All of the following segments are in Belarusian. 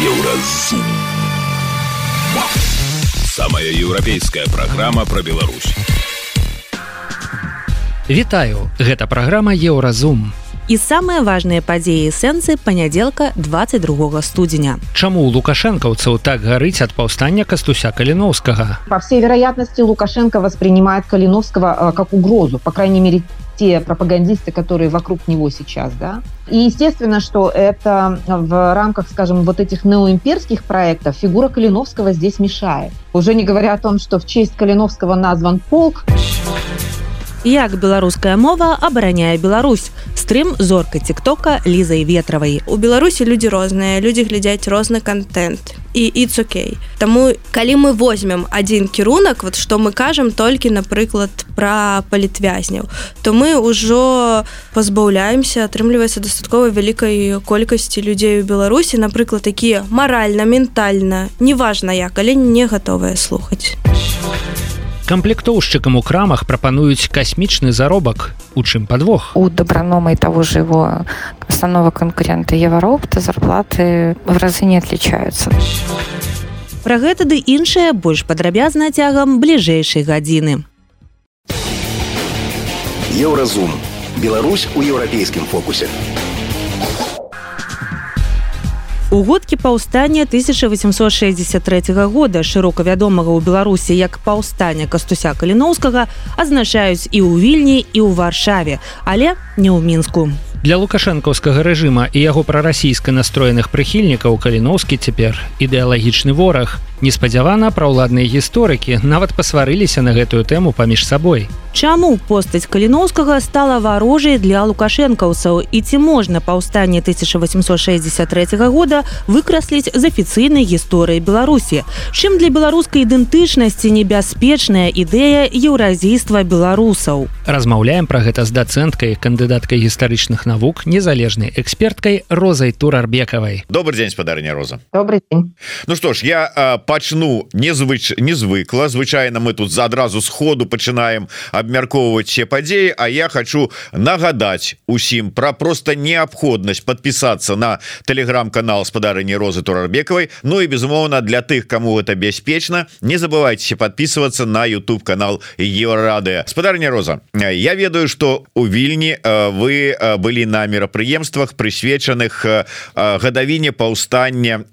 Еўразум. Самая еўрапейская праграма пра Беларусь. Вітаю, гэта праграма Еўразум. І самыя важныя падзеі сэнсы панядзелка 22 студзеня. Чаму у лукашэнкаўцаў так гарыць ад паўстання кастуся каліновскага? По всей вероятности Лукашенко воспринимает Калиновского э, как угрозу, по крайней мере те пропагандисты, которые вокруг него сейчас, да. И естественно, что это в рамках, скажем, вот этих неоимперских проектов фигура Калиновского здесь мешает. Уже не говоря о том, что в честь Калиновского назван полк. Як беларуская мова абараняе Беларусь? Стрым зорка тиктока лізай ветравай. У беларусі людзі розныя людзі глядзяць розны контент. І іцукей Таму калі мы возьмем один кірунак вот што мы кажам толькі напрыклад пра палітвязняў то мы ўжо пазбаўляемся атрымліваецца дастаткова вялікай колькасці людзей у беларусі напрыклад такія маральна ментальна неважна як але не гатовыя слухаць камплектоўшчыкам у крамах прапануюць касмічны заробак у чым подвох. У добраномай того же его установа конкурента еваропта зарплаты в разы не отличаются. Про гэта ды іншае больш падрабязна цягам бліжэйшай гадзіны. Еўразум. Беларусь у еўрапейскім фокусе У годкі паўстання 1863 года шырока вядомага ў беларусі як паўстання кастуся каліноўскага азначаюць і ў вільні і ў варшаве але не ў мінску. Для лукашэнкаўскага рэжыма і яго прарасійска настроеных прыхільнікаў каліноўскі цяпер ідэалагічны вораг. Неспадзявана праўладныя гісторыкі нават пасварыліся на гэтую тэму паміж сабой. Чаму постаць каліноўскага стала варожай для лукашэнкаўцаў? І ці можна паўстанне 1863 года выкрасліць з афіцыйнай гісторыі беларусі. Чым для беларускай ідэнтычнасці небяспечная ідэя еўразійства беларусаў? Размаўляем пра гэта з дацэнткай кандыдаткай гістарычных навук незалежнай эксперткай розай турарбекавай. Добрый день спадарня роза. Добрый день. Ну что ж я пачну незвыч незвыкла звычайно мы тут за адразу сходу пачынаем абмяркоўваць все падзеі А я хочу нагадаць усім про просто неабходнасць подпісацца на телеграм-канал спадарыні розы турарбекавай Ну і безумоўна для тых кому это бяспечна не забывайте подписываться на YouTube канал еврорады. Спадарня роза я ведаю что у вільні вы былі на мерапрыемствах прысвечаных гадавіне паўстання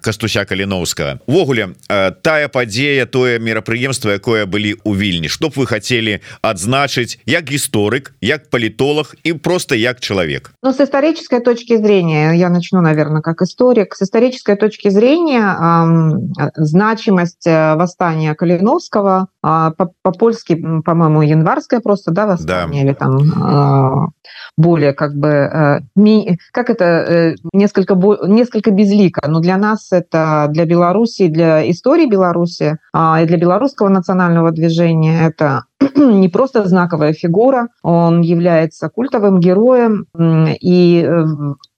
кастуся каліновска вогу увогуле э, тая падзея тое мерапрыемства якое былі у вільні чтоб вы хотели адзначыць як гісторык як палітолог і просто як человек Ну с исторической точки зрения я начну наверное как историк с исторической точки зрения э, значимость восстания калиновского э, по-польски по по-моему январская просто да восстание да. или там э, более как бы э, как это э, несколько несколько безлика но для нас это для белоруссии для истории беларуси а, и для белорусского национального движения это не просто знаковая фигура, он является культовым героем, и э,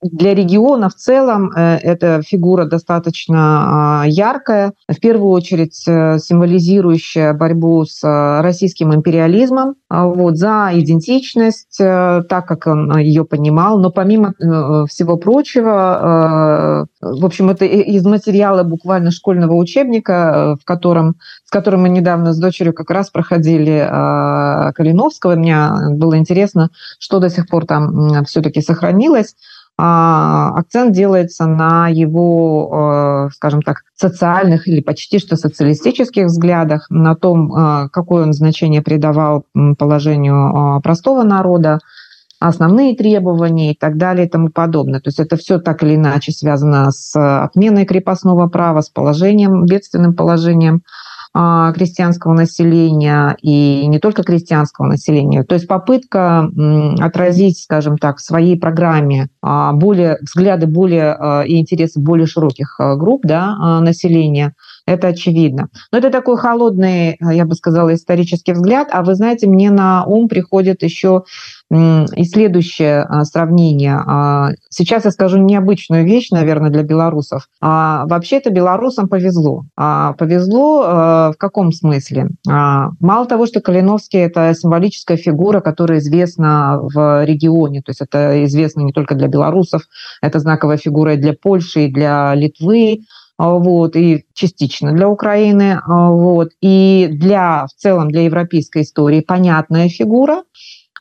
для региона в целом э, эта фигура достаточно а, яркая, в первую очередь э, символизирующая борьбу с российским империализмом, а, вот, за идентичность, так как он ее понимал, но помимо всего прочего, в общем, это из материала буквально школьного учебника, в котором, с которым мы недавно с дочерью как раз проходили Калиновского. Мне было интересно, что до сих пор там все-таки сохранилось. А, акцент делается на его, э, скажем так, социальных или почти что социалистических взглядах, на том, э, какое он значение придавал положению простого народа, основные требования и так далее и тому подобное. То есть это все так или иначе связано с отменой крепостного права, с положением, бедственным положением крестьянского населения и не только крестьянского населения. То есть попытка отразить, скажем так, в своей программе более, взгляды более а, и интересы более широких групп да, населения, это очевидно. Но это такой холодный, я бы сказала, исторический взгляд. А вы знаете, мне на ум приходит еще и следующее а, сравнение. А, сейчас я скажу необычную вещь, наверное, для белорусов. А, вообще-то белорусам повезло. Повезло в каком смысле? Мало того, что Калиновский – это символическая фигура, которая известна в регионе, то есть это известно не только для белорусов, это знаковая фигура для Польши и для Литвы, вот, и частично для Украины, вот, и для, в целом для европейской истории понятная фигура,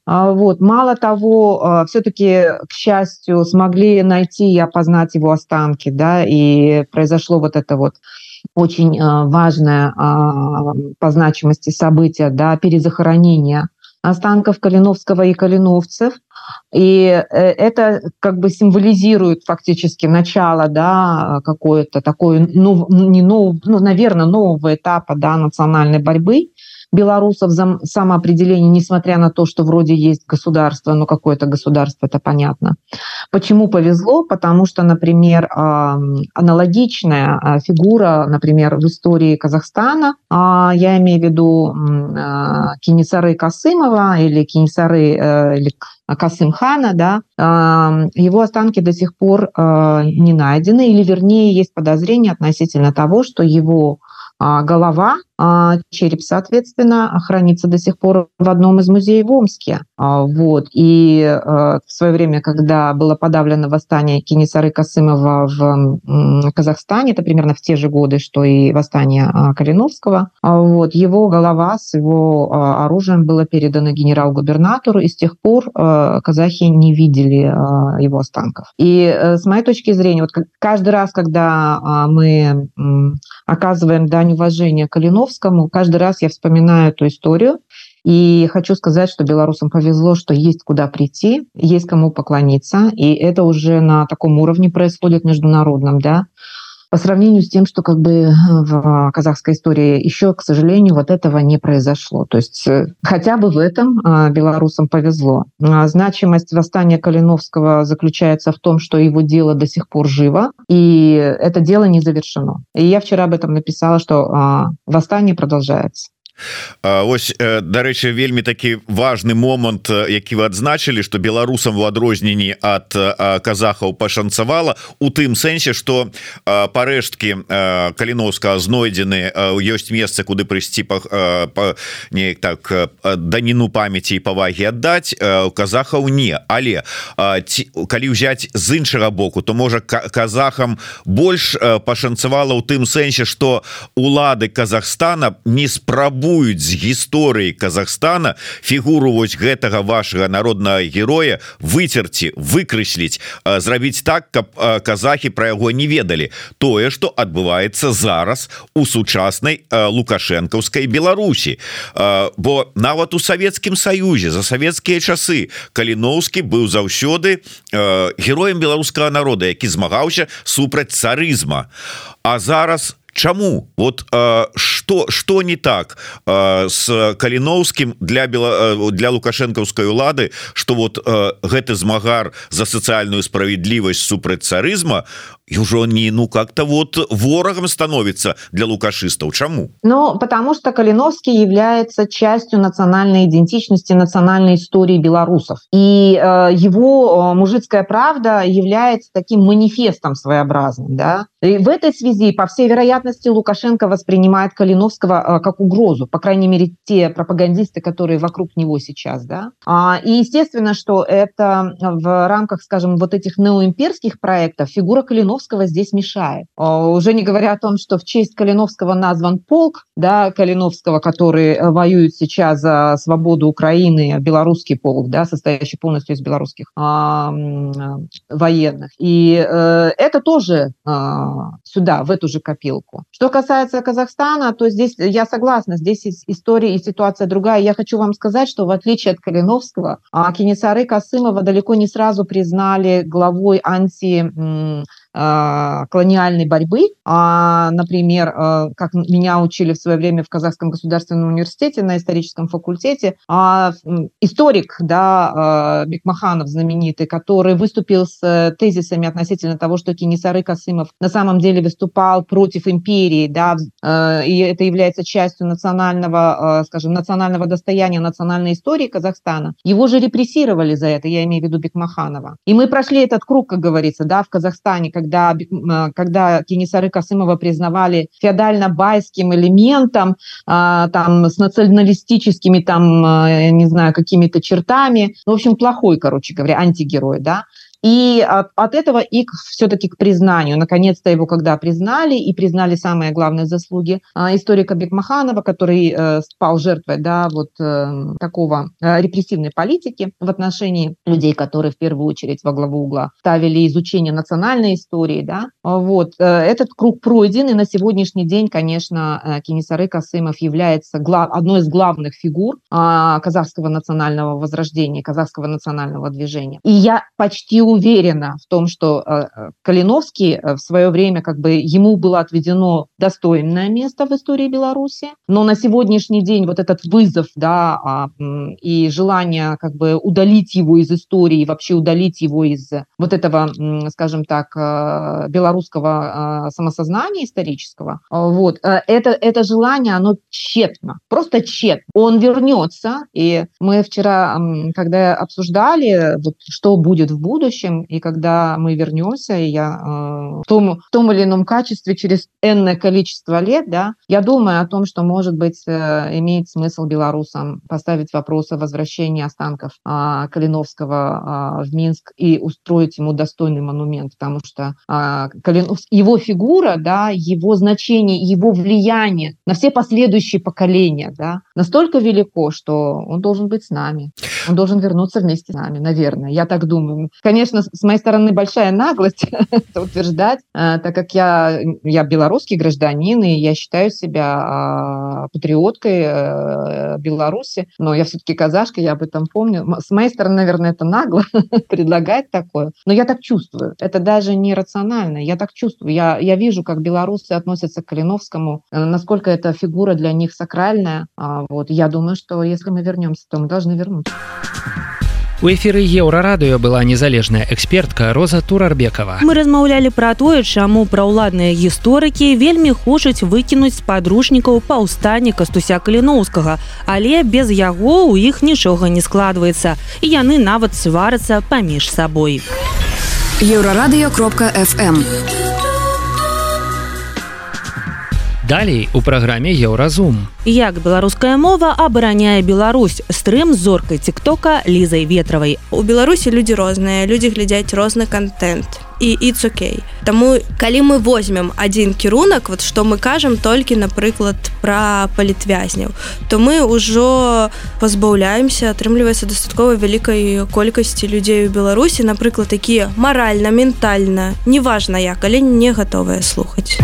вот. Мало того, все-таки, к счастью, смогли найти и опознать его останки, да, и произошло вот это вот очень важное по значимости событие, да, перезахоронение останков Калиновского и Калиновцев. И э, это как бы символизирует фактически начало, да, какое-то такое, ну, не нов, ну, наверное, нового этапа, да, национальной борьбы белорусов за самоопределение, несмотря на то, что вроде есть государство, но какое-то государство, это понятно. Почему повезло? Потому что, например, аналогичная а, фигура, например, в истории Казахстана, а, я имею в виду а, Кинисары Касымова или Кинисары э, или Касымхана, да, его останки до сих пор не найдены, или вернее есть подозрение относительно того, что его голова а череп, соответственно, хранится до сих пор в одном из музеев в Омске. А, вот. И а, в свое время, когда было подавлено восстание Кенисары Касымова в Казахстане, это примерно в те же годы, что и восстание Калиновского, вот, его голова с его оружием было передано генерал-губернатору, и с тех пор казахи не видели его останков. И э, с моей точки зрения, вот каждый раз, когда мы оказываем дань уважения Калиновскому, Жириновскому. Каждый раз я вспоминаю эту историю. И хочу сказать, что белорусам повезло, что есть куда прийти, есть кому поклониться. И это уже на таком уровне происходит международном, да по сравнению с тем, что как бы в казахской истории еще, к сожалению, вот этого не произошло. То есть э, хотя бы в этом а, белорусам повезло. А, значимость восстания Калиновского заключается в том, что его дело до сих пор живо, и это дело не завершено. И я вчера об этом написала, что а, восстание продолжается. Вось дарэчы вельмі такі важны момант які вы адзначылі что беларусам у адрозненні ад казахаў пашанцавала у тым сэнсе что парэшткі каліновска знойдзены ёсць месца куды прыйсці па, па неяк так даніну памяці і павагі аддаць у казахаў не. Але ці, калі ўзяць з іншага боку то можа казахам больш пашанцавала ў тым сэнсе что улады Казахстана не спрабу фарбуюць з гісторыі Казахстана фігуру вось гэтага вашага народнага героя выцерці выкрэсліць зрабіць так каб казахі про яго не ведалі. Тое что адбываецца зараз у сучаснай лукашэнкаўскай Беларусі. Бо нават у Савецкім Саюзе за савецкія часы каліноўскі быў заўсёды героем беларускага народа які змагаўся супраць царызма. А зараз у Чаму вот что что не так с каліновскім для бела для лукашэнкаўскай улады что вот гэты змагар за сацыяльную справядлівасць супраць царызма и уже не ну как-то вот ворогом становится для лукашистов. Чему ну потому что калиновский является частью национальной идентичности национальной истории белорусов. И э, его мужицкая правда является таким манифестом своеобразным да. И в этой связи по всей вероятности лукашенко воспринимает калиновского э, как угрозу по крайней мере те пропагандисты которые вокруг него сейчас да а, и естественно что это в рамках скажем вот этих неоимперских проектов фигура калиновского здесь мешает. Уже не говоря о том, что в честь Калиновского назван полк, да, Калиновского, который э, воюет сейчас за свободу Украины, белорусский полк, да, состоящий полностью из белорусских а, военных. И э, это тоже а, сюда, в эту же копилку. Что касается Казахстана, то здесь я согласна, здесь история и ситуация другая. Я хочу вам сказать, что в отличие от Калиновского, а Кенесары Касымова далеко не сразу признали главой анти Э, колониальной борьбы. А, например, э, как меня учили в свое время в Казахском государственном университете на историческом факультете, а, историк да, э, Бекмаханов знаменитый, который выступил с тезисами относительно того, что Кенисары Касымов на самом деле выступал против империи, да, и это является частью национального, скажем, национального достояния, национальной истории Казахстана. Его же репрессировали за это, я имею в виду Бекмаханова. И мы прошли этот круг, как говорится, да, в Казахстане, когда, когда Кенисары Касымова признавали феодально-байским элементом, а, там, с националистическими, там, а, не знаю, какими-то чертами. Ну, в общем, плохой, короче говоря, антигерой, да. И от, от этого и все-таки к признанию. Наконец-то его когда признали и признали самые главные заслуги а, историка Бекмаханова, который э, спал жертвой да, вот э, такого э, репрессивной политики в отношении людей, которые в первую очередь во главу угла ставили изучение национальной истории. Да. Вот. Э, этот круг пройден, и на сегодняшний день, конечно, э, Кенисары Касымов является глав, одной из главных фигур э, казахского национального возрождения, казахского национального движения. И я почти уверена в том, что э, э, Калиновский э, в свое время как бы ему было отведено достойное место в истории Беларуси, но на сегодняшний день вот этот вызов, да, а, и желание как бы удалить его из истории, вообще удалить его из вот этого, скажем так, белорусского самосознания исторического, вот, это, это желание, оно тщетно, просто тщетно. Он вернется, и мы вчера, когда обсуждали, вот, что будет в будущем, будущем, и когда мы вернемся, и я э, в, том, в том или ином качестве через энное количество лет, да, я думаю о том, что, может быть, э, имеет смысл белорусам поставить вопрос о возвращении останков э, Калиновского э, в Минск и устроить ему достойный монумент, потому что э, Калинов, его фигура, да, его значение, его влияние на все последующие поколения, да, настолько велико, что он должен быть с нами, он должен вернуться вместе с нами, наверное, я так думаю. Конечно, конечно, с моей стороны большая наглость это утверждать, а, так как я, я белорусский гражданин, и я считаю себя а, патриоткой э, Беларуси, но я все-таки казашка, я об этом помню. С моей стороны, наверное, это нагло предлагать такое, но я так чувствую. Это даже не рационально, я так чувствую. Я, я вижу, как белорусы относятся к Калиновскому, э, насколько эта фигура для них сакральная. А, вот. Я думаю, что если мы вернемся, то мы должны вернуться. У эфіры еўрарадыё была незалежная экспертка роза турарбекова. Мы размаўлялі пра тое чаму праўладныя гісторыкі вельмі хочуць выкінуць з падручнікаў паўстанне кастуся каліноўскага але без яго ў іх нічога не складваецца і яны нават сварацца паміж сабой. Еўрарадыё кропка фм у Далей у праграме еўразум. Як беларуская мова абараняе Беларусь стрым зоркай тиктока лізай ветравай. У Беларусі людзі розныя, людзі глядзяць розны контент і it's okay. Таму калі мы возьмем адзін кірунак, вот што мы кажам толькі, напрыклад, пра палітвязняў, то мы ўжо пазбаўляемся, атрымліваецца дастаткова вялікай колькасці людзей у Беларусі, напрыклад, такія маральна, ментальна, неважна як, але не гатовыя слухаць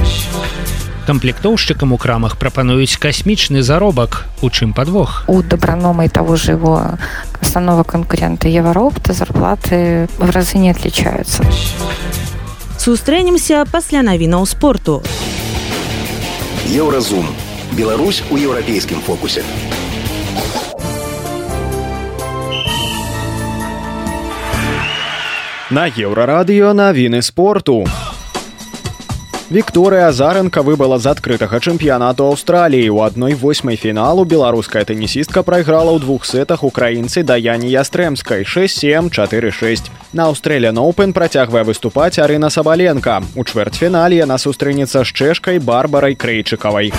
камплектоўшчыкам у крамах прапануюць касмічны заробак у чым подвох у добраномай того же его основного конкурента еваропта зарплаты в разы не отличаются. Сустрэнемся пасля навінаў спорту. Еўразум. Беларусь у еўрапейскім фокусе. На еўрарадыё навіны спорту Вікторыя Азаренко выбыла з адкрытага чэмпіянату Аўстраліі. У адной восьмай фіналу беларуская тэнісістка прайграла ў двух сетах украінцы даяні ястрэмскай 6746. На Аўстрэля Ноупен працягвае выступаць Арына Сабаленко. У чвэртьфінале яна сустрэнецца з чэшкай барбарай крэйчыкавай.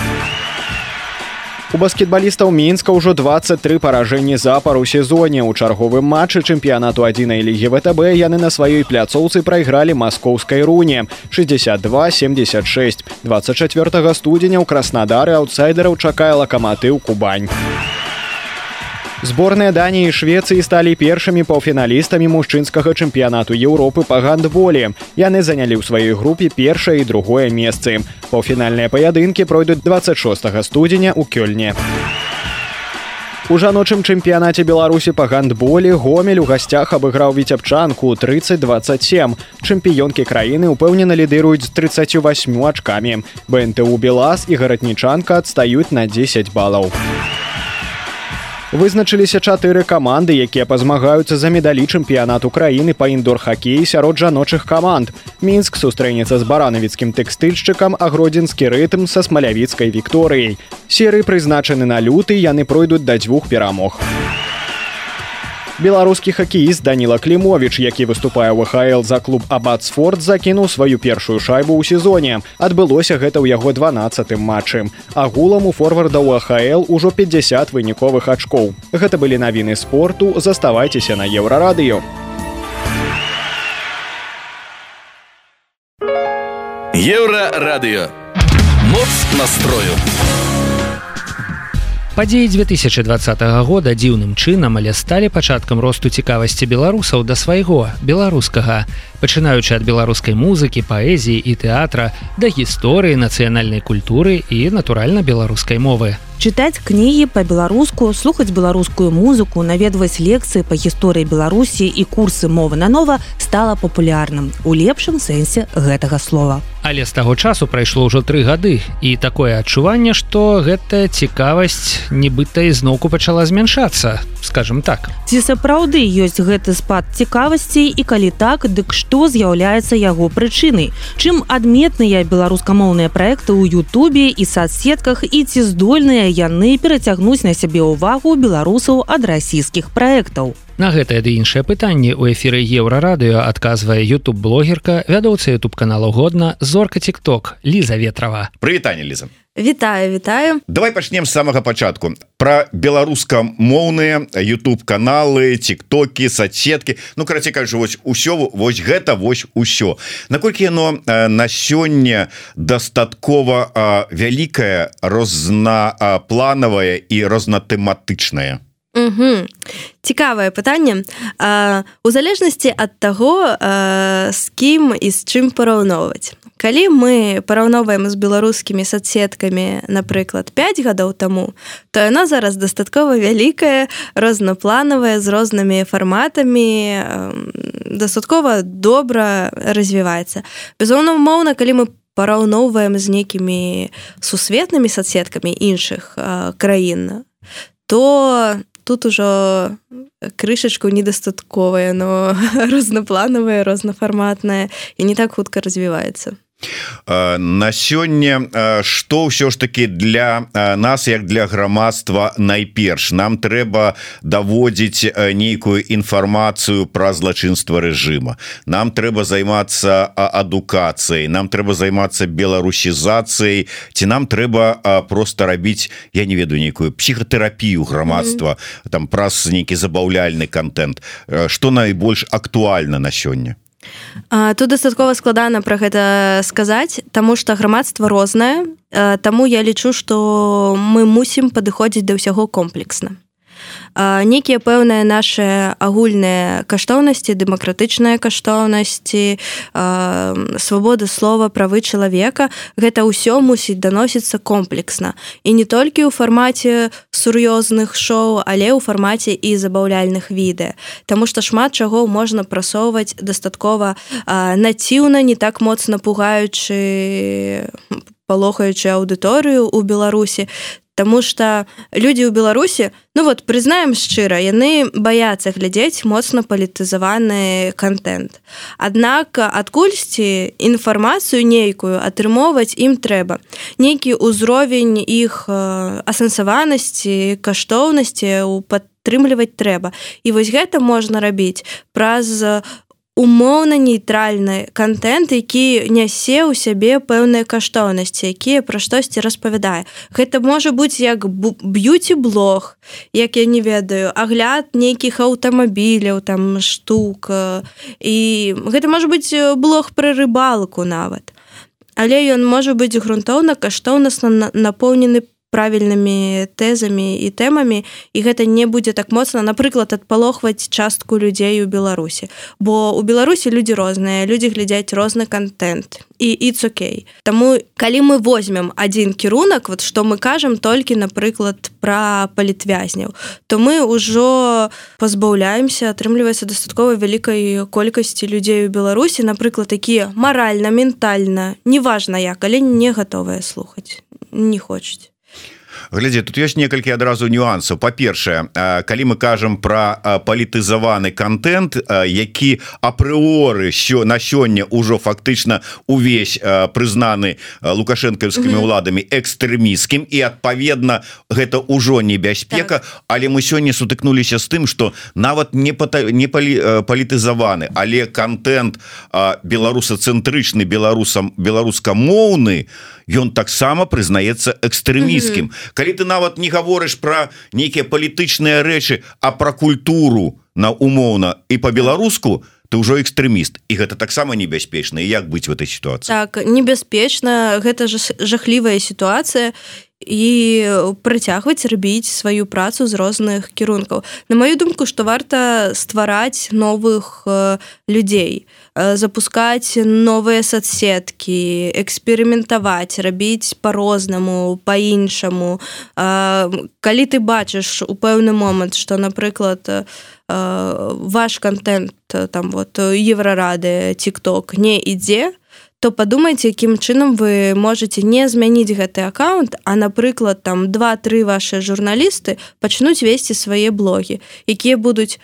У баскетбалістаў мінска ўжо 23 паражэнні запар у сезоне. У чарговым матчы чэмпіянату адзінай лігі втб яны на сваёй пляцоўцы прайгралі маскоўскай руне. 62 76 24 студзеня ў краснадары аўтсайдераў чакае лакаматыў кубань Зборныя Даніі і Швецыі сталі першымі паўфіналістамі мужчынскага чэмпіянату Еўропы па гандволі. Яны занялі ў сваёй групе першае і другое месцы. Паўфінальныя паядынкі пройдуць 26 студзеня ў кёльне. У жаночым чэмпіянаце беларусі па гандболі гомель у гасцях абыграў віцябчанку 3027 чэмпіёнкі краіны упэўнена лідыруюць з 38 ачкамі бнту белас і гаратнічанка адстаюць на 10 балаў вызначыліся чатыры каманды якія пазмагаюцца за медалі чэмпіянат украіны па індор-хакеі сярод жаночых каманд. Мінск сустрэнецца з баранавіцкім тэкстыльшчыкам а гродзенскі рытм са смалявіцкай вікторыяй. Серы прызначаны на люты яны пройдуць да дзвюх перамог. у Беларускі хакеіст Даніла Клімовіч, які выступае ВХл за клуб Абацфорд закінуў сваю першую шайбу ў сезоне. Адбылося гэта ў яго 12 матчы. Агулам у форварда УАХл ужо 50 выніковых ачкоў. Гэта былі навіны спорту, заставайцеся на еўрарадыё. Еўрарадыё. Моц настрою падзеі 2020 года дзіўным чынам але сталі пачаткам росту цікавасці беларусаў да свайго беларускага пачынаючы ад беларускай музыкі паэзіі і тэатра да гісторыі нацыянальнай культуры і натуральна беларускай мовы. Чытаць кнігі па-беларуску слухаць беларускую музыку наведваць лекцыі па гісторыі беларусі і курсы мовы на нова стала папулярным у лепшым сэнсе гэтага слова. Але з таго часу прайшло ўжо тры гады і такое адчуванне што гэтая цікавасць нібыта ізноўку пачала змяншацца скажем так. Ці сапраўды ёсць гэты спад цікавасцей і калі так дык што з'яўляецца яго прычынай. Чым адметныя беларускамоўныя проекты ў Ютубе і соцсетках і ці здольныя яны перацягнуць на сябе ўвагу беларусаў ад расійскіх проектаў На гэтае ды іншае пытанне ў эфіры еўрарадыё адказвае youtube блогерка вядоўца youtube каналу годна зорка тикток ліза ветрова. Прывітанне ліза Вітаю вітаю. Давай пачнем з самага пачатку. Про беларускамоўныя YouTube каналы тиктоки соцсетки Ну карацей кажу вось усё вось гэта вось усё. Наколькі яно на сёння дастаткова вялікая рознапланавая і рознатэматычная Угу. цікавае пытанне. У залежнасці ад таго а, з кім і з чым параўноўваць калі мы параўноўваем з беларускімі соцсеткамі напрыклад 5 гадоў таму то яна зараз дастаткова вялікая рознапланавая з рознымі фарматамі дастаткова добра развіваецца. Безумоўна умоўна калі мы параўноўваем з нейкімі сусветнымі соцсеткамі іншых краін то тут ужо крышачку недастатковая но рознапланавая рознафарматная і не так хутка развіваецца на сёння что ўсё ж таки для нас як для грамадства найперш? Нам трэба даводзіць нейкую інфармацыю про злачынства режима нам трэба займацца адукацыяй нам трэба займацца беларусізацыяй ці нам трэба просто рабіць я не ведаю нейкую псіхатэрапію грамадства mm -hmm. там праз нейкі забаўляльны контент что найбольш актуальна на сёння тут дастаткова складана пра гэта сказаць таму што грамадства рознае. Таму я лічу што мы мусім падыходзіць да ўсяго комплексна нейкія пэўныя наши агульныя каштоўнасці дэмакратычныя каштоўнасці свабода слова правы чалавека гэта ўсё мусіць даносіцца комплексна. І не толькі ў фармаце сур'ёзных шоу але ў фармаце і забаўляльных відэа. Таму што шмат чаго можна прасоўваць дастаткова націўна не так моцна пугаючы палохаючы аўдыторыю ў беларусі Таму что людзі ў беларусі ну вот прызнаем шчыра яны баяцца глядзець моцна палітызаваны контент. Аднак адкульсьці інфармацыю нейкую атрымоўваць ім трэба нейкі ўзровень іх асэнсаванасці каштоўнасці у падтрымліваць трэба і вось гэта можна рабіць праз умоўна нейтральны контент які нясе ў сябе пэўныя каштоўнасці якія пра штосьці распавядае. Гэта можа быць як б'юці блог як я не ведаю агляд нейкіх аўтамабіляў там штук і гэта можа быць блог пра рыбалку нават. Але ён можа быць грунтоўна каштоўнасна напоўнены по правільнымі тэзамі і тэмамі і гэта не будзе так моцна напрыклад адпалохваць частку людзей у беларусі. Бо у беларусі людзі розныя людзі глядзяць розны контент і іцукей Таму калі мы возьмем один кірунак вот што мы кажам толькі напрыклад про палітвязняў то мы ўжо пазбаўляемся атрымліваецца дастаткова вялікай колькасці людзей у беларусі напрыклад такія маральна ментальна неважна як але не гатовыя слухаць не хочуць глядзі тут ёсць некалькі адразу нюансаў па-першае калі мы кажам про палітызаваны контент які апрыоры що на сёння ўжо фактычна увесь прызнаны лукашэнкаўскімі уладамі экстрэміскім і адпаведна гэта ўжо небяспека. Так. але мы сёння сутыкнуліся з тым что нават не пата... не палі... палітызаваны але контент беларусацэнтрычны беларусам беларускамоўны ён таксама прызнаецца экстрэміскім калі ты нават не гаворыш про нейкія палітычныя рэчы а про культуру на умоўна і по-беларуску ты ўжо экстрэміст. І гэта таксама небяспечна. Як быць в этой ситуации так небяспечна. Гэта ж жахлівая сітуацыя. І працягваць рабіць сваю працу з розных кірункаў. На маю думку што варта ствараць новых э, людзей. э, запускаць новыя соцсеткі эксперыментаваць рабіць по-рознаму по-іншаму э, калі ты бачыш у пэўны момант што напрыклад э, ваш контент там вот еврорады тикток не ідзе то падумайце якім чынам вы можете не змяніць гэты аккаунт а напрыклад там два-тры ваши журналісты пачнуць весці свае блогі якія будуць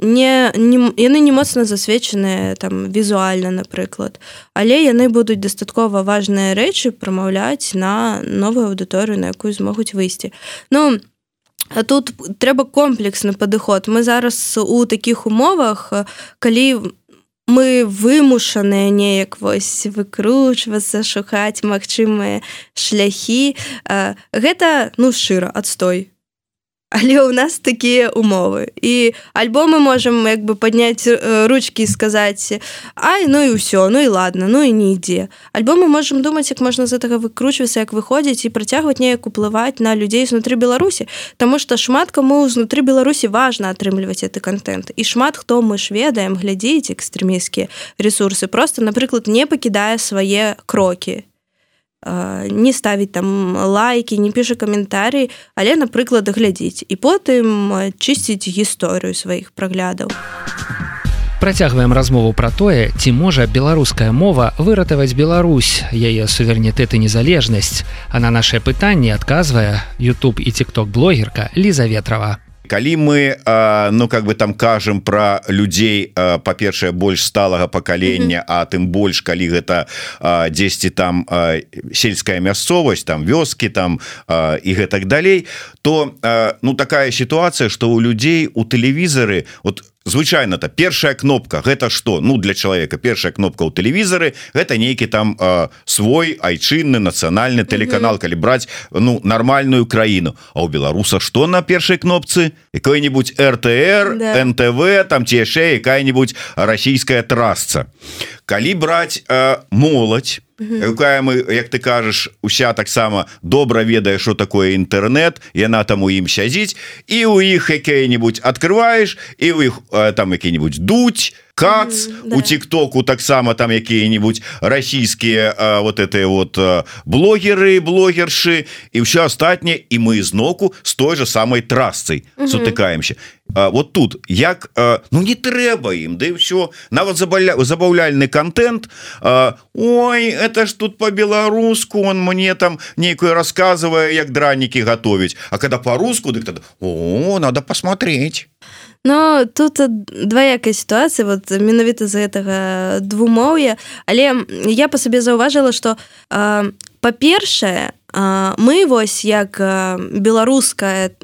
не, не яны не моцна засвечаныя там візуальна напрыклад але яны будуць дастаткова важныя рэчы прамаўляць на новую аўдыторыю на якую змогуць выйсці ну А тут трэба комплексны падыход мы зараз у такіх умовах калі мы вымушаныя неяк вось выкручвацца шукаць магчымыя шляхі гэта ну шчыра адстой але у нас такія умовы. І альбо мы можем як бы подняць ручки сказаць Ай ну і ўсё ну і ладно ну і не ідзе альбо мы можем думаць як можна з гэтага выкручвацца як выходзіць і працягваць неяк уплываць на людзей знутры беларусі. Таму что шмат каму знутры беларусі важна атрымліваць это контент і шмат хто мы ж ведаем глядзець экстрэміскія ресурсы просто напрыклад не пакідае свае крокі не ставіць там лайки не піша каментарый але напрыклад глядзіць і потым чысціць гісторыю сваіх праглядаў Працягваем размову пра тое ці можа беларуская мова выратаваць Беларусь яе суверэнітэт і незалежнасць а на наше пытанне адказвае YouTube і тикток блогерка Ліза ветрова калі мы ну как бы там кажам про людзей па-першае больш сталага пакалення а тым больш калі гэта 10 там сельская мясцовасць там вёскі там і гэтак далей то ну такая сітуацыя что у людзей у тэлевізары вот у звычайно-то першая кнопка гэта что ну для человека першая кнопка у тэлевізары гэта нейкі там э, свой айчынны нацыянальны тэлеканал калі браць ну нормальную краіну. А у беларуса что на першай кнопцы? Какой-нибудь ртр да. нтв там ці яшчэ якая-нибудь расійская трасца. Калі браць э, моладзь якая мы як ты кажаш уся таксама добра ведае что такое інтэрнет яна там у ім сядзіць і у іх якія-нибудь открываешь і у іх там які-нибудь дуть кац mm, да. у тиктоку таксама там якія-нибудь расійскія вот это вот блогеры блогершы і все астатняе і мы зноку с той же самой трасцай mm -hmm. сутыкаемся вот тут як ну не трэба ім да і все нават забаля забаўляльны контент Ой это ж тут по-беларуску он мне там нейкую рассказывае як дранікі готовіць А когда по-руску дык тогда О надо посмотреть Но тут дваякая сітуацыя вот менавіта з гэтага двумоўя. Але я по сабе заўважыла что па-першае мы вось як беларуская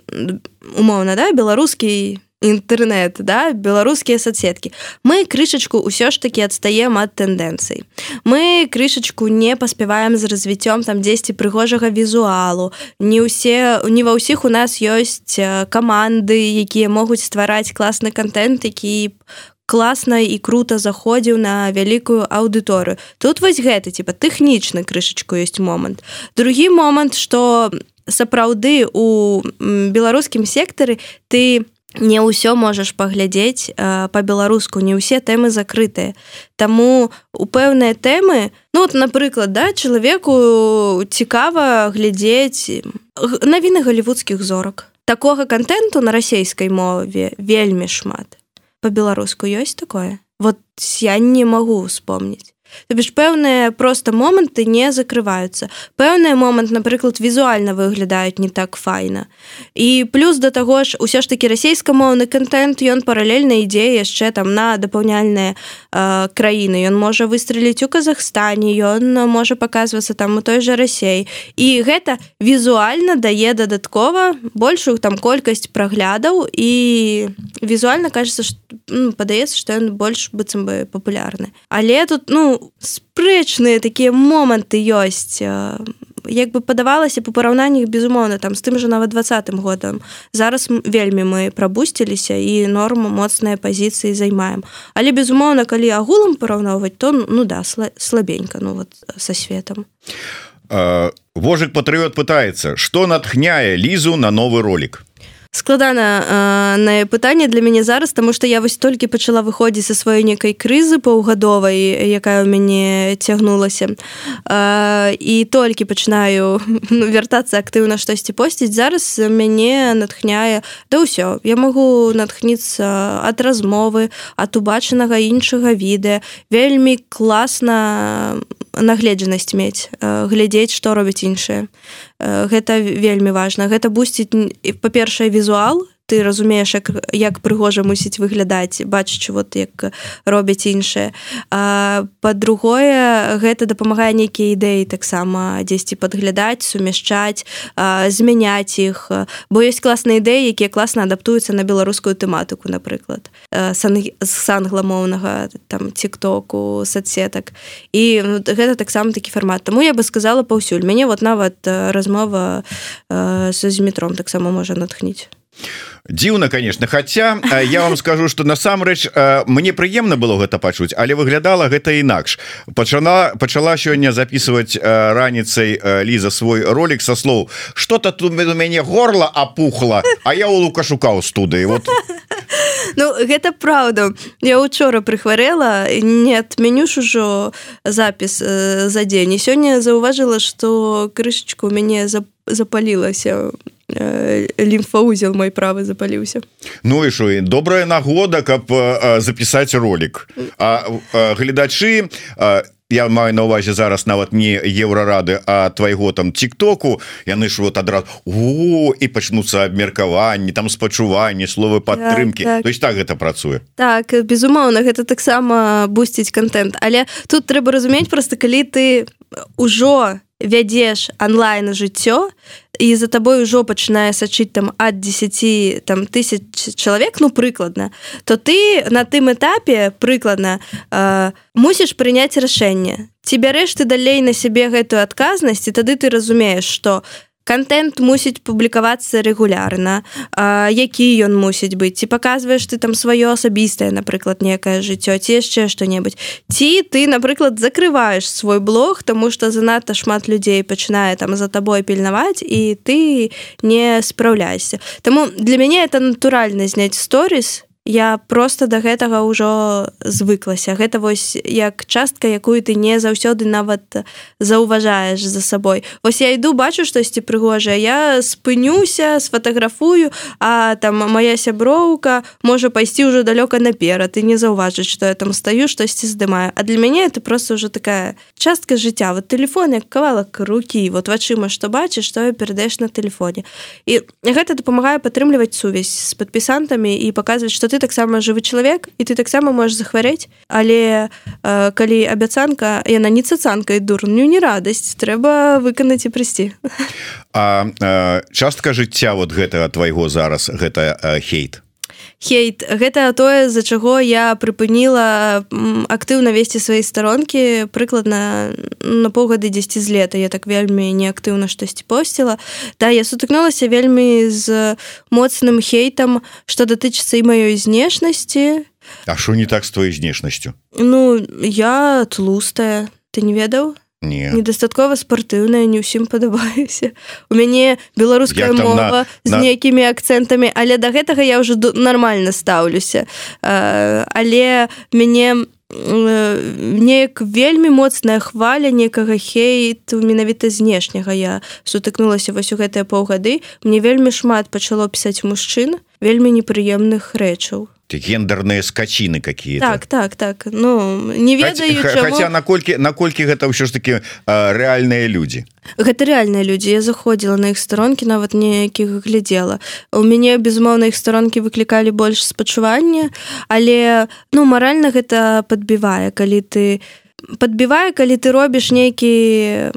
умоўна да беларускі інтэрнет да беларускія соцсеткі мы крышачку ўсё ж таки адстаем ад тэндэнцый мы крышачку не паспяваем з развіццём там дзесьці прыгожага візуалу не ўсе не ва ўсіх у нас ёсць каманды якія могуць ствараць класны контент які класна і круто заходзіў на вялікую аўдыторыю тут вось гэта типа тэхнічны крышачку ёсць момант другі момант что сапраўды у беларускім сектары ты не не ўсё можаш паглядзець по-беларуску не ўсе тэмы закрытыя Таму у пэўныя тэмы ну вот напрыклад да чалавеку цікава глядзець навіны галівудскіх зорак. Такога контенту на расійскай мове вельмі шмат. По-беларуску ёсць такое? Вот я не магу успомніць Табіж пэўныя проста моманты не закрываюцца. Пэўны момант, напрыклад, візуальна выглядаюць не так файна. І плюс да таго ж усё ж такі расійскамоўны контент ён паралельна ідзе яшчэ там на дапаўняльныя э, краіны. Ён можа выстреліць у Казахстане, ён можа паказвацца там у той жа рассей. І гэта візуальна дае дадаткова большую там колькасць праглядаў і візуальна кажется ну, падаецца, што ён больш быццам бы папулярны. Але тут ну спрэчныя такія моманты ёсць як бы падавалася па параўнаннях безумоўна там з тым же нават двадцатым годам зараз вельмі мы прабусціліся і норму моцныя пазіцыі займаем але безумоўна калі агулам параўноўваць то ну да слабенька ну вот со светом вожык патрыот пытаецца что натхняе лізу на новы ролик складана на пытанне для мяне зараз тому что я вось толькі пачала выходзіць са сваёй некай крызы паўгадовай якая ў мяне цягнулася. І толькі пачынаю ну, вяртацца актыўна штосьці посціць. Зараз мяне натхняе да ўсё я магу натхніцца ад размовы ад убачанага іншага відэа. Вельмі класна нагледжанасць мець глядзець што робяць іншыя гэта вельмі важна. Гэта бусціць па-першае візуал ты разумееш як, як прыгожа мусіць выглядаць бачачы вот як робяць іншае по-другое гэта дапамагае нейкія ідэі таксама дзесьці падглядаць сумяшчаць змяняць іх бо ёсць класныя ідэі якія класна адаптуюцца на беларускую тэматыку напрыклад сан з англамоўнага там тиктоку соцсетак і ну, гэта таксама такі фармат Таму я бы сказала паўсюль мяне вот нават размова са з метром таксама можа натхніць дзіўна конечно хотя я вам скажу что насамрэч мне прыемна было гэта пачуць але выглядала гэта інакш. Пачала пачала сёння записывать раніцай ліза свой ролик со слоў что-то тут у мяне горла опухла а я у лукашука у студыі вот. Ну гэта праўда. Я учора прыхварэла не адменю ж ужо запіс за дзень. І сёння заўважыла что крышечку у мяне запалілася лімфаузел мой правы запаліўся Ну і що добрая нагода каб запісаць ролик. А гледачы я маю на увазе зараз нават не еўрарады а твайго там тиктоку. Яны ж вот адразу О, і пачнуцца абмеркаванні там спачуванні словы падтрымки так, так. то есть так гэта працуе? Так безумоўна гэта таксама бусціць контент. Але тут трэба разумець просто калі ты ўжо вядзеш онлайн жыццё і за табой ужо пачынае сачыць там ад 10 там тысяч чалавек ну прыкладна то ты на тым этапе прыкладна э, мусіш прыняць рашэнне. Ці бярэш ты далей на сябе гэтую адказнасць і тады ты разумееш что контент мусіць публікавацца рэгулярна. Які ён мусіць быць? Ці паказваеш ты там сваё асабістае напрыклад некае жыццё ці яшчэ што-небудзь? Ці ты напрыклад закрываеш свой блог тому что занадта шмат людзей пачынае там за табой пільнаваць і ты не спраўляйся. Таму для мяне это натуральна зняць сторис я просто до гэтага ўжо звыклася. Гэта вось як частка якую ты не заўсёды нават заўважаеш за сабой. Ось я іду бачу штосьці прыгожае я спынюся сфотаграфую а там моя сяброўка можа пайсці ўжо далёка наперад ты не заўважыць что я там стаю штосьці здымаю. А для мяне это просто уже такая частка жыцця. Вот телефон як кавалак руки вот вачыма что бачыш что перадаеш на телефоне і гэта дапамагае падтрымліваць сувязь с падпісантамі і паказваць что ты ты таксама жывы чалавек і ты таксама можаш захварэць але э, калі абяцанка яна не цацанкай дурню не радасць трэба выканаць і прыйсці а э, частка жыцця вот гэтага твайго зараз гэта э, хейт хейт. Гэта тое з-за чаго я прыпыніла актыўна весці свае старонкі прыкладна на паўгады 10 з лета. Я так вельмі неактыўна штосьці посціла. Да я сутыкнулася вельмі з моцным хейтам што датычыцца і маёй знешнасці. А що не так з твоей знешнасцю? Ну я тлустая ты не ведаў не недастаткова спартыўная не ўсім падабаюся у мяне беларуская мова на, з на... нейкімі акцэнтамі але да гэтага я ўжо нормально стаўлюся. Але мяне неяк вельмі моцная хваля некага хейт менавіта знешняга. Я сутыкнулася вось у гэтыя паўгады. Мне вельмі шмат пачало пісаць мужчын вельмі непрыемных рэчаў гендерныя скачины какие так так так. Ну не ведаю хотя наколькі наколькі гэта ўсё ж таки рэальныя люди. Гэта рэальныя людзі я заходзіла на іх старонкі нават неякіх глядзела у мяне безумоўна іх старонкі выклікалі больш спачування але ну маральна гэта подбівае калі ты не подбівае калі ты робіш нейкі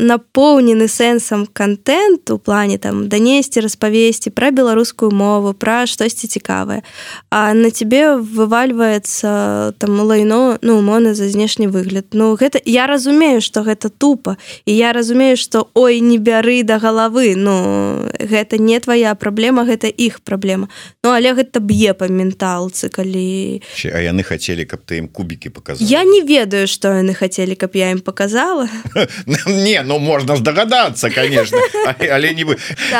напоўнены сэнсам контент у плане там данесці распавесці пра беларускую мову пра штосьці цікавае а на тебе вывальваецца там лайно ну умоўна за знешні выгляд Ну гэта я разумею что гэта тупо і я разумею что ой не бяры да галавы Ну гэта не твоя праблема гэта іх праблема Ну але гэта б'е па менталцы калі а яны хотели каб ты ім кубікі показал я не ведаю что яны хотели каб я ім показала. Не ну можно здагадацца конечно. Але не вы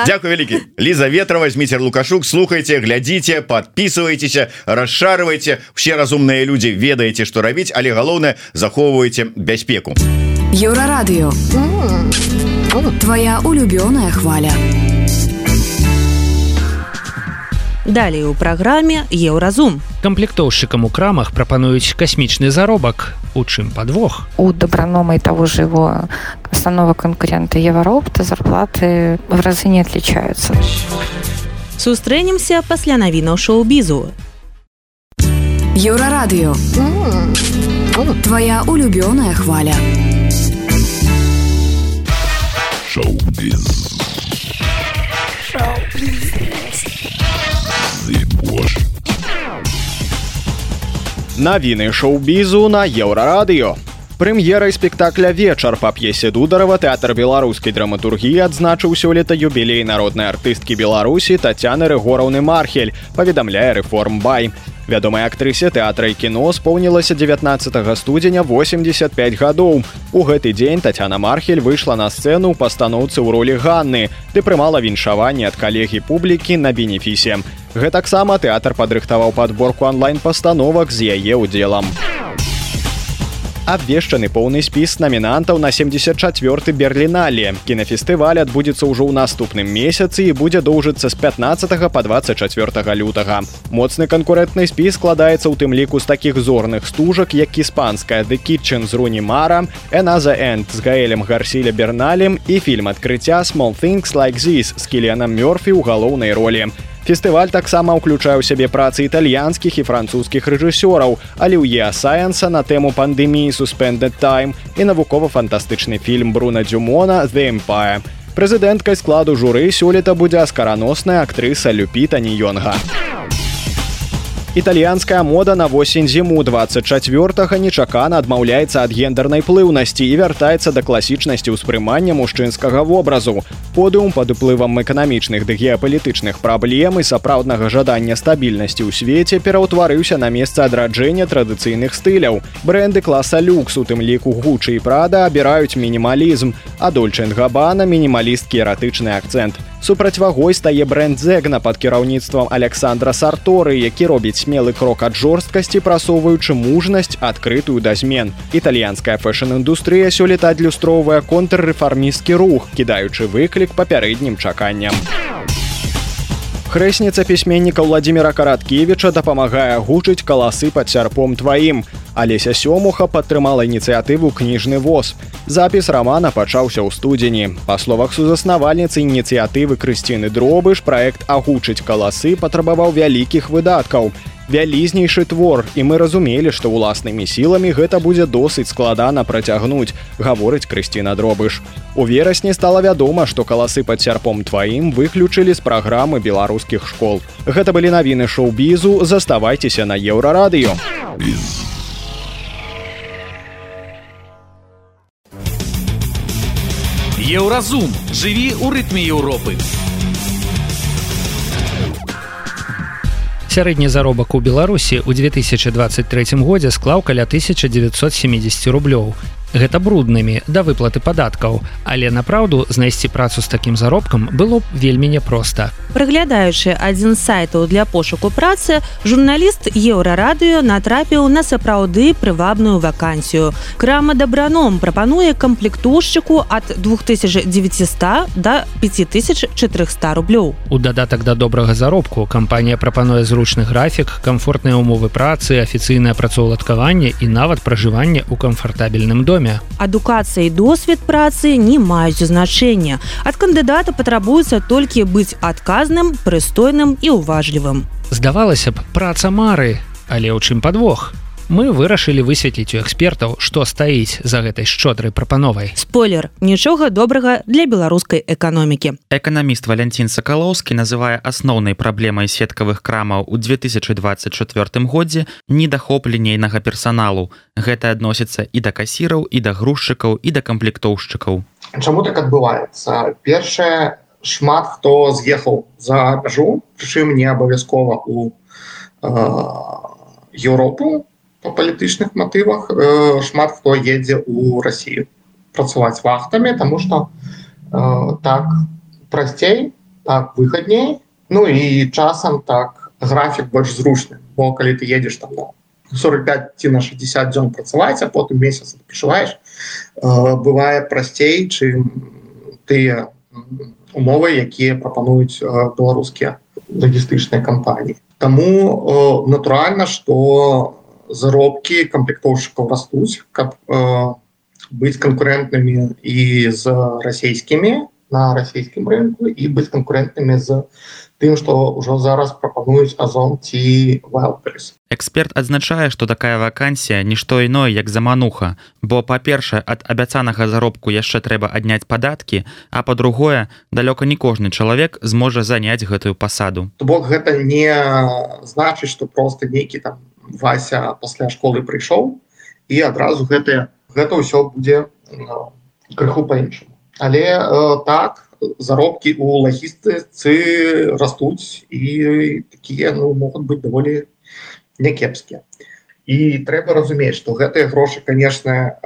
Дякую вялікі Ліза ветра возьмите лукашук. Слухайте глядзіце подписывайтеся расшарывайте все разумныя люди ведаеце что рабіць але галоўнае захоўваеце бяспеку. Еўрарадыё твоя улюбёная хваля Далей у праграме еўразум. Камплектоўшчыкам у крамах прапануюць касмічны заробак. У чым падвох? У добранома і того же его основного конкурента Еваропта зарплаты в разы не отличаются. Сустрэнемся пасля навінаў шоу-бізу. Еўрарадыё. Твоя улюбёная хваля. Шоу-біз. Навіны шоу-бізу на еўрарадыё. Прэм'ерай спектакля вечар па п'есе дударова тэатр беларускай драматургіі адзначыў сёлета юбілей народнай артысткі беларусі татяны рэгораўны мархель паведамляе рэформ бай вядомай актрысе тэатра і кіно споўнілася 19 студзеня 85 гадоў. У гэты дзень татяна мархель выйшла на сцэну ў пастаноўцы ў ролі ганны ты прымала віншаванне ад калегі публікі на бенефісе. Гэтаксама тэатр падрыхтаваў падборку онлайн-пастановак з яе ўдзелам. у абвешчаны поўны спіс намінантаў на 74 берерліналі кінафестываль адбудзецца ўжо ў наступным месяцы і будзе доўжыцца з 15 по 24 лютага. Моцны канкурэнтны спіс складаецца ў тым ліку з такіх зорных стужак як іспанская the kitchen з руні мара эна за энд з гаэлем гарсіля берналем і фільм адкрыцця small things like this з кіленам мёрфі ў галоўнай ролі Фестываль таксама ўключае ў сябе працы італьянскіх і французскіх рэжысёраў, але ў еасаенса на тэму пандэміі суспендed time і навукова-фантастычны фільм Бруна Дзюмона The Empire. Прэзідэнткай складу журы сёлета будзе аскараносная актрыса Люпіта Ніёнга. Італьянская мода на восень зіму 24 нечакана адмаўляецца ад гендернай плыўнасці і вяртаецца да класічнасці ўспрымання мужчынскага вобразу. Подыум пад уплывам эканамічных ды геапалітычных праблем і сапраўднага жадання стабільнасці ў свеце пераўтварыўся на месца адраджэння традыцыйных стыляў. Бренды класа люкс у тым ліку гучы і прада абіраюць мінімалізм, а дольчын габана мінімалісткі эратычны акцэнт. Супрацьвагой стае бренд зэгна пад кіраўніцтвам Александра Сарторы, які робіць смелы крок ад жорсткасці, прасоўваючы мужнасць адкрытую да змен. Італьянская фэшн-індустрыя сёлета адлюстроўвае контррэфармісцкі рух, кідаючы выклік папярэднім чаканням. Хрэсніца пісьменніка Владдзіміра Караткевіча дапамагае гучыць каласы пад сярпом тваім. Алеся сёмуха падтрымала ініцыятыву кніжны воз. Запіс рамана пачаўся ў студзені. Па словах сузаснавальніцы ініцыятывы крысціны дробыш праект агучыць каласы патрабаваў вялікіх выдаткаў. Вялізнейшы твор і мы разумелі, што ўласнымі сіламі гэта будзе досыць складана працягнуць, гаворыць крысціна дробыш. У верасні стала вядома, што каласы пад сярпом тваім выключылі з праграмы беларускіх школ. Гэта былі навіны шоу-бізу, заставайцеся на еўрарадыё. Еўразум жыві ў рытме Еўропы. Сярэдні заробак у Беларусі ў 2023 годзе склаў каля 1970 рублёў гэта бруднымі да выплаты падаткаў але направўду знайсці працу з такім заробкам было б вельмі няпроста. Прыглядаючы адзін з сайтаў для пошуку працы журналіст еўрарадыё натрапіў на сапраўды прывабную вакансію. Крама дабраном прапануе камплектушчыку ад 2900 до 5400 рублёў. У дадатак да добрага заробку кампанія прапануе зручны графік комфортныя умовы працы афіцыйнае працаўладкаванне і нават пражыванне ў камфартабельным доме доме. Адукацыя і досвед працы не маюць значэння. Ад кандыдата патрабуецца толькі быць адказным, прыстойным і ўважлівым. Здавалася б, праца мары, але ў чым падвох. Мы вырашылі высветліць у экспертаў што стаіць за гэтай шчодрай прапановай. Спойлер нічога добрага для беларускай эканомікі. Эканаміст валянцін сакалоўскі называе асноўнай праблемай сеткавых крамаў у 2024 годзе недахоп лінейнага персаналу. Гэта адносіцца і да касіраў і да грузчыкаў і да камплектоўшчыкаў. Чаму так адбываецца? Першае шмат хто з'ехаў за мяжу прычым не абавязкова у Еўропу по палітычных матывах э, шмат хто едзе ў Росію працаваць вахтамі тому что э, так прасцей так выгодней Ну і часам так графік больш зручны. Бо калі ты едзеш там на 45 ці на 60 дзён працаваць а потым месяц адпачуваеш э, бывае прасцей чым тыя умовы якія прапануюць э, беларускія лагістычныя кампаніі. Таму э, натуральна што заробкі камплектоўшчыкаў растуць каб э, быць канкурентнымі і з расійскімі на расійскім рынку і быць канкурентнымі з тым што ўжо зараз прапануюць азон ці вайлпрес Эксперт адзначае, што такая вакансія нішто іное як замануха, бо па-першае, ад абяцанага заробку яшчэ трэба адняць падаткі, а па-другое, далёка не кожны чалавек зможа заняць гэтую пасаду. То бок гэта не значыць, што проста нейкі там Вася пасля школы прыйшоў і адразу гэтае гэта ўсё будзе крыху па-іншаму. Але э, так заробкі ў лагістыцы растуць і такія ну, могуць быць даволі някепскія. І трэба разумець, што гэтыя грошы, канешне,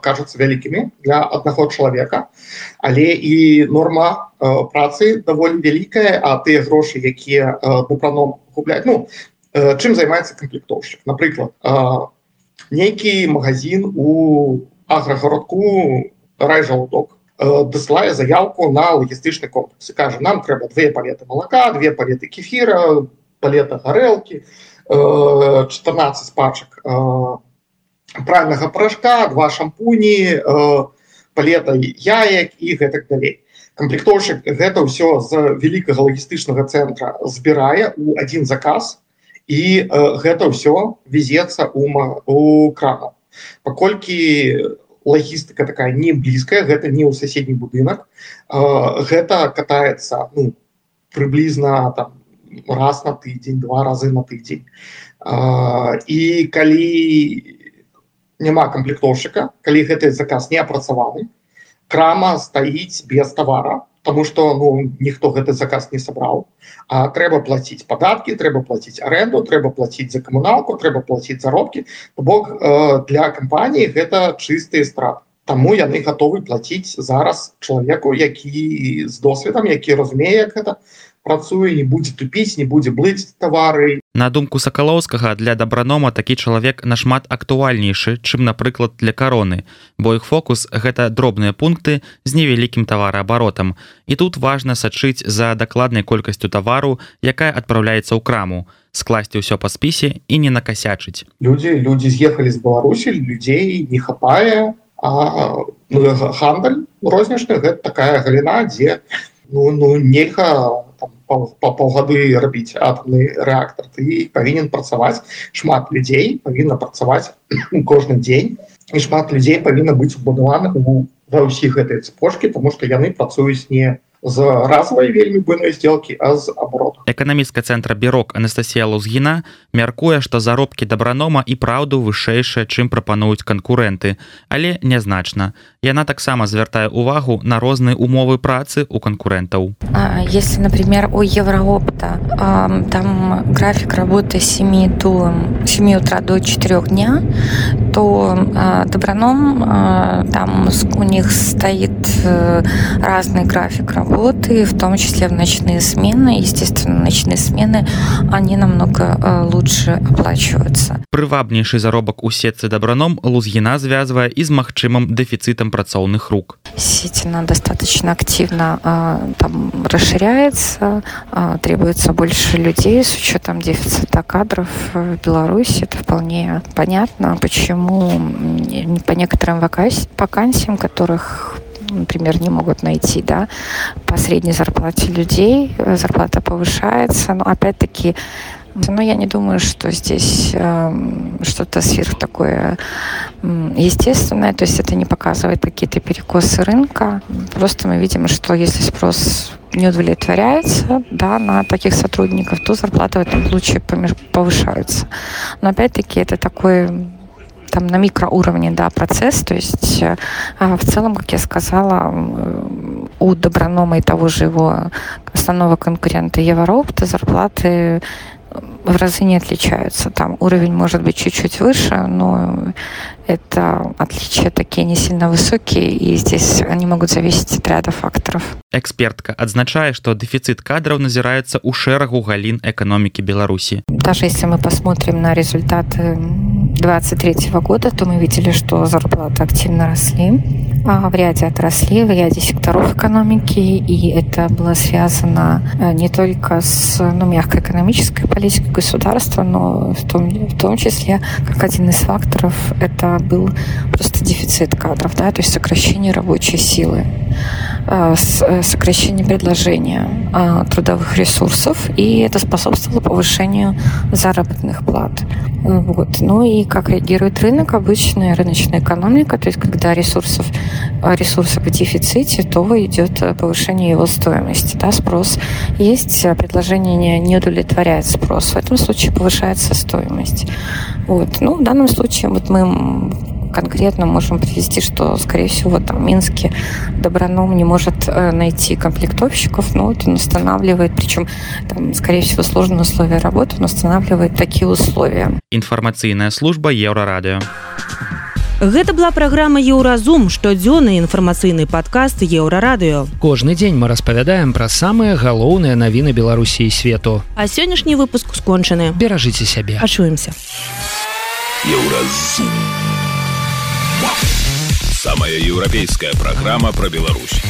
кажуцца вялікімі для аднаго чалавека, але і норма працы даволі вялікая, а тыя грошы, якія дапраном губляць ну, чым займаецца камплектоўшчык напрыклад нейкі магазин у аграгарадку райжалудок дасылае заявку на лагістычны комплекс кажа нам трэба две палеты малака две палеты кефіра палета гарэлкі 14 пачак правильнага парашка два шампуні палета яек і гэтак далей камплектоўшчык гэта ўсё з вялікага лагістычнага цэнтра збірае. У один заказ і э, гэта ўсё везецца у у крана. Паколькі лагістыка такая не блізкая гэта не ў суседні будынак э, гэта катаецца ну, прыблізна там раз на тыдзень два разы на тыдзень. Э, і калі няма камплектоўшчыка калі гэты заказ не апрацаваны крама стаіць без тавара потому что ну ніхто гэты заказ не сабраў а трэба платіць падаткі трэба платіць аренду трэба платіць за камуналку трэба платіць заробкі бок э, для кампаніі гэта чыстыя страты Таму яны гатовы платіць зараз чалавеку які з досведам які разумее як гэта працуе не будзе тупіць не будзе блыць тавары. На думку сакалоўскага для дабранома такі чалавек нашмат актуальнейшы чым напрыклад для кароны бо іх фокус гэта дробныя пункты з невялікім тавараабаротам. І тут важна сачыць за дакладнай колькасцю тавару якая адпраўляецца ў краму скласці ўсё па спісе і не накасячыць. Людзі людзі з'ехалі з беларусі людзей не хапае а ну, гандаль рознічны гэта такая галіна дзе ну, ну нельга па паўгады рабіць атомны рэактор ты павінен працаваць шмат людзей павінна працаваць кожны дзень і шмат людзей павінна быць убудаваны ва ўсіх гэтай цепочки тому что яны працуюць не з разовой вельмі буйной сделки а з оборот эканамістка центра бюрок Анастасія лузгіна мяркуе што заробкі дабранома і праўду вышэйшая чым прапануюць канкурэнты але нязначна яна таксама звяртае увагу на розныя умовы працы у канкурентаў если например у евроопта там график работы 7 до 7 утра до 4 дня то дабраном там у них стоит э, разный график работы в том числе в ночные смены. Естественно, ночные смены, они намного э, лучше оплачиваются. Прывабнейшы заробак у сетцы дабраном Лузгіна звязвае і з магчымым дэфіцытам працоўных рук. Сеть она достаточно активно э, там расширяется, э, требуется больше людей с учетом дефицита кадров в Беларуси. Это вполне понятно, почему по некоторым вакансиям, которых например, не могут найти, да, по средней зарплате людей, зарплата повышается, но опять-таки Но я не думаю, что здесь э, что-то сверх такое естественное, то есть это не показывает какие-то перекосы рынка. Просто мы видим, что если спрос не удовлетворяется да, на таких сотрудников, то зарплаты в этом случае повышаются. Но опять-таки это такой там на микроуровне да, процесс, то есть э, в целом, как я сказала, у Добронома и того же его основного конкурента Евроопта зарплаты в разы не отличаются. Там уровень может быть чуть-чуть выше, но это отличия такие не сильно высокие, и здесь они могут зависеть от ряда факторов. Экспертка адзначае, что дефицит кадров назирается у шэрагу галін экономики Беларуси. Даже если мы посмотрим на результаты 23 года, то мы видели, что зарплаты активно росли а в ряде отраслей, в ряде секторов экономики, и это было связано э, не только с ну, мягкой экономической политикой государства, но в том, в том числе, как один из факторов, это был просто дефицит кадров, да, то есть сокращение рабочей силы, сокращение предложения трудовых ресурсов, и это способствовало повышению заработных плат. Вот. Ну и как реагирует рынок, обычная рыночная экономика, то есть когда ресурсов, ресурсов в дефиците, то идет повышение его стоимости. Да, спрос есть, а предложение не, не удовлетворяет спрос. В этом случае повышается стоимость. Вот. Ну, в данном случае вот мы конкретно можем привести, что, скорее всего, там Минске Доброном не может э, найти комплектовщиков, но вот он устанавливает, причем, там, скорее всего, сложные условия работы, он устанавливает такие условия. Информационная служба Еврорадио. Гэта была праграма Еўразум, штодзённы інфармацыйны падкаст еўрарадыё. Кожны дзень мы распавядаем пра самыя галоўныя навіны Беларусі і свету. А сённяшні выпуск скончаны. Беражыце сябе. Ачуемся. Еўразум. Самая еўрапейская праграма пра Беларусь.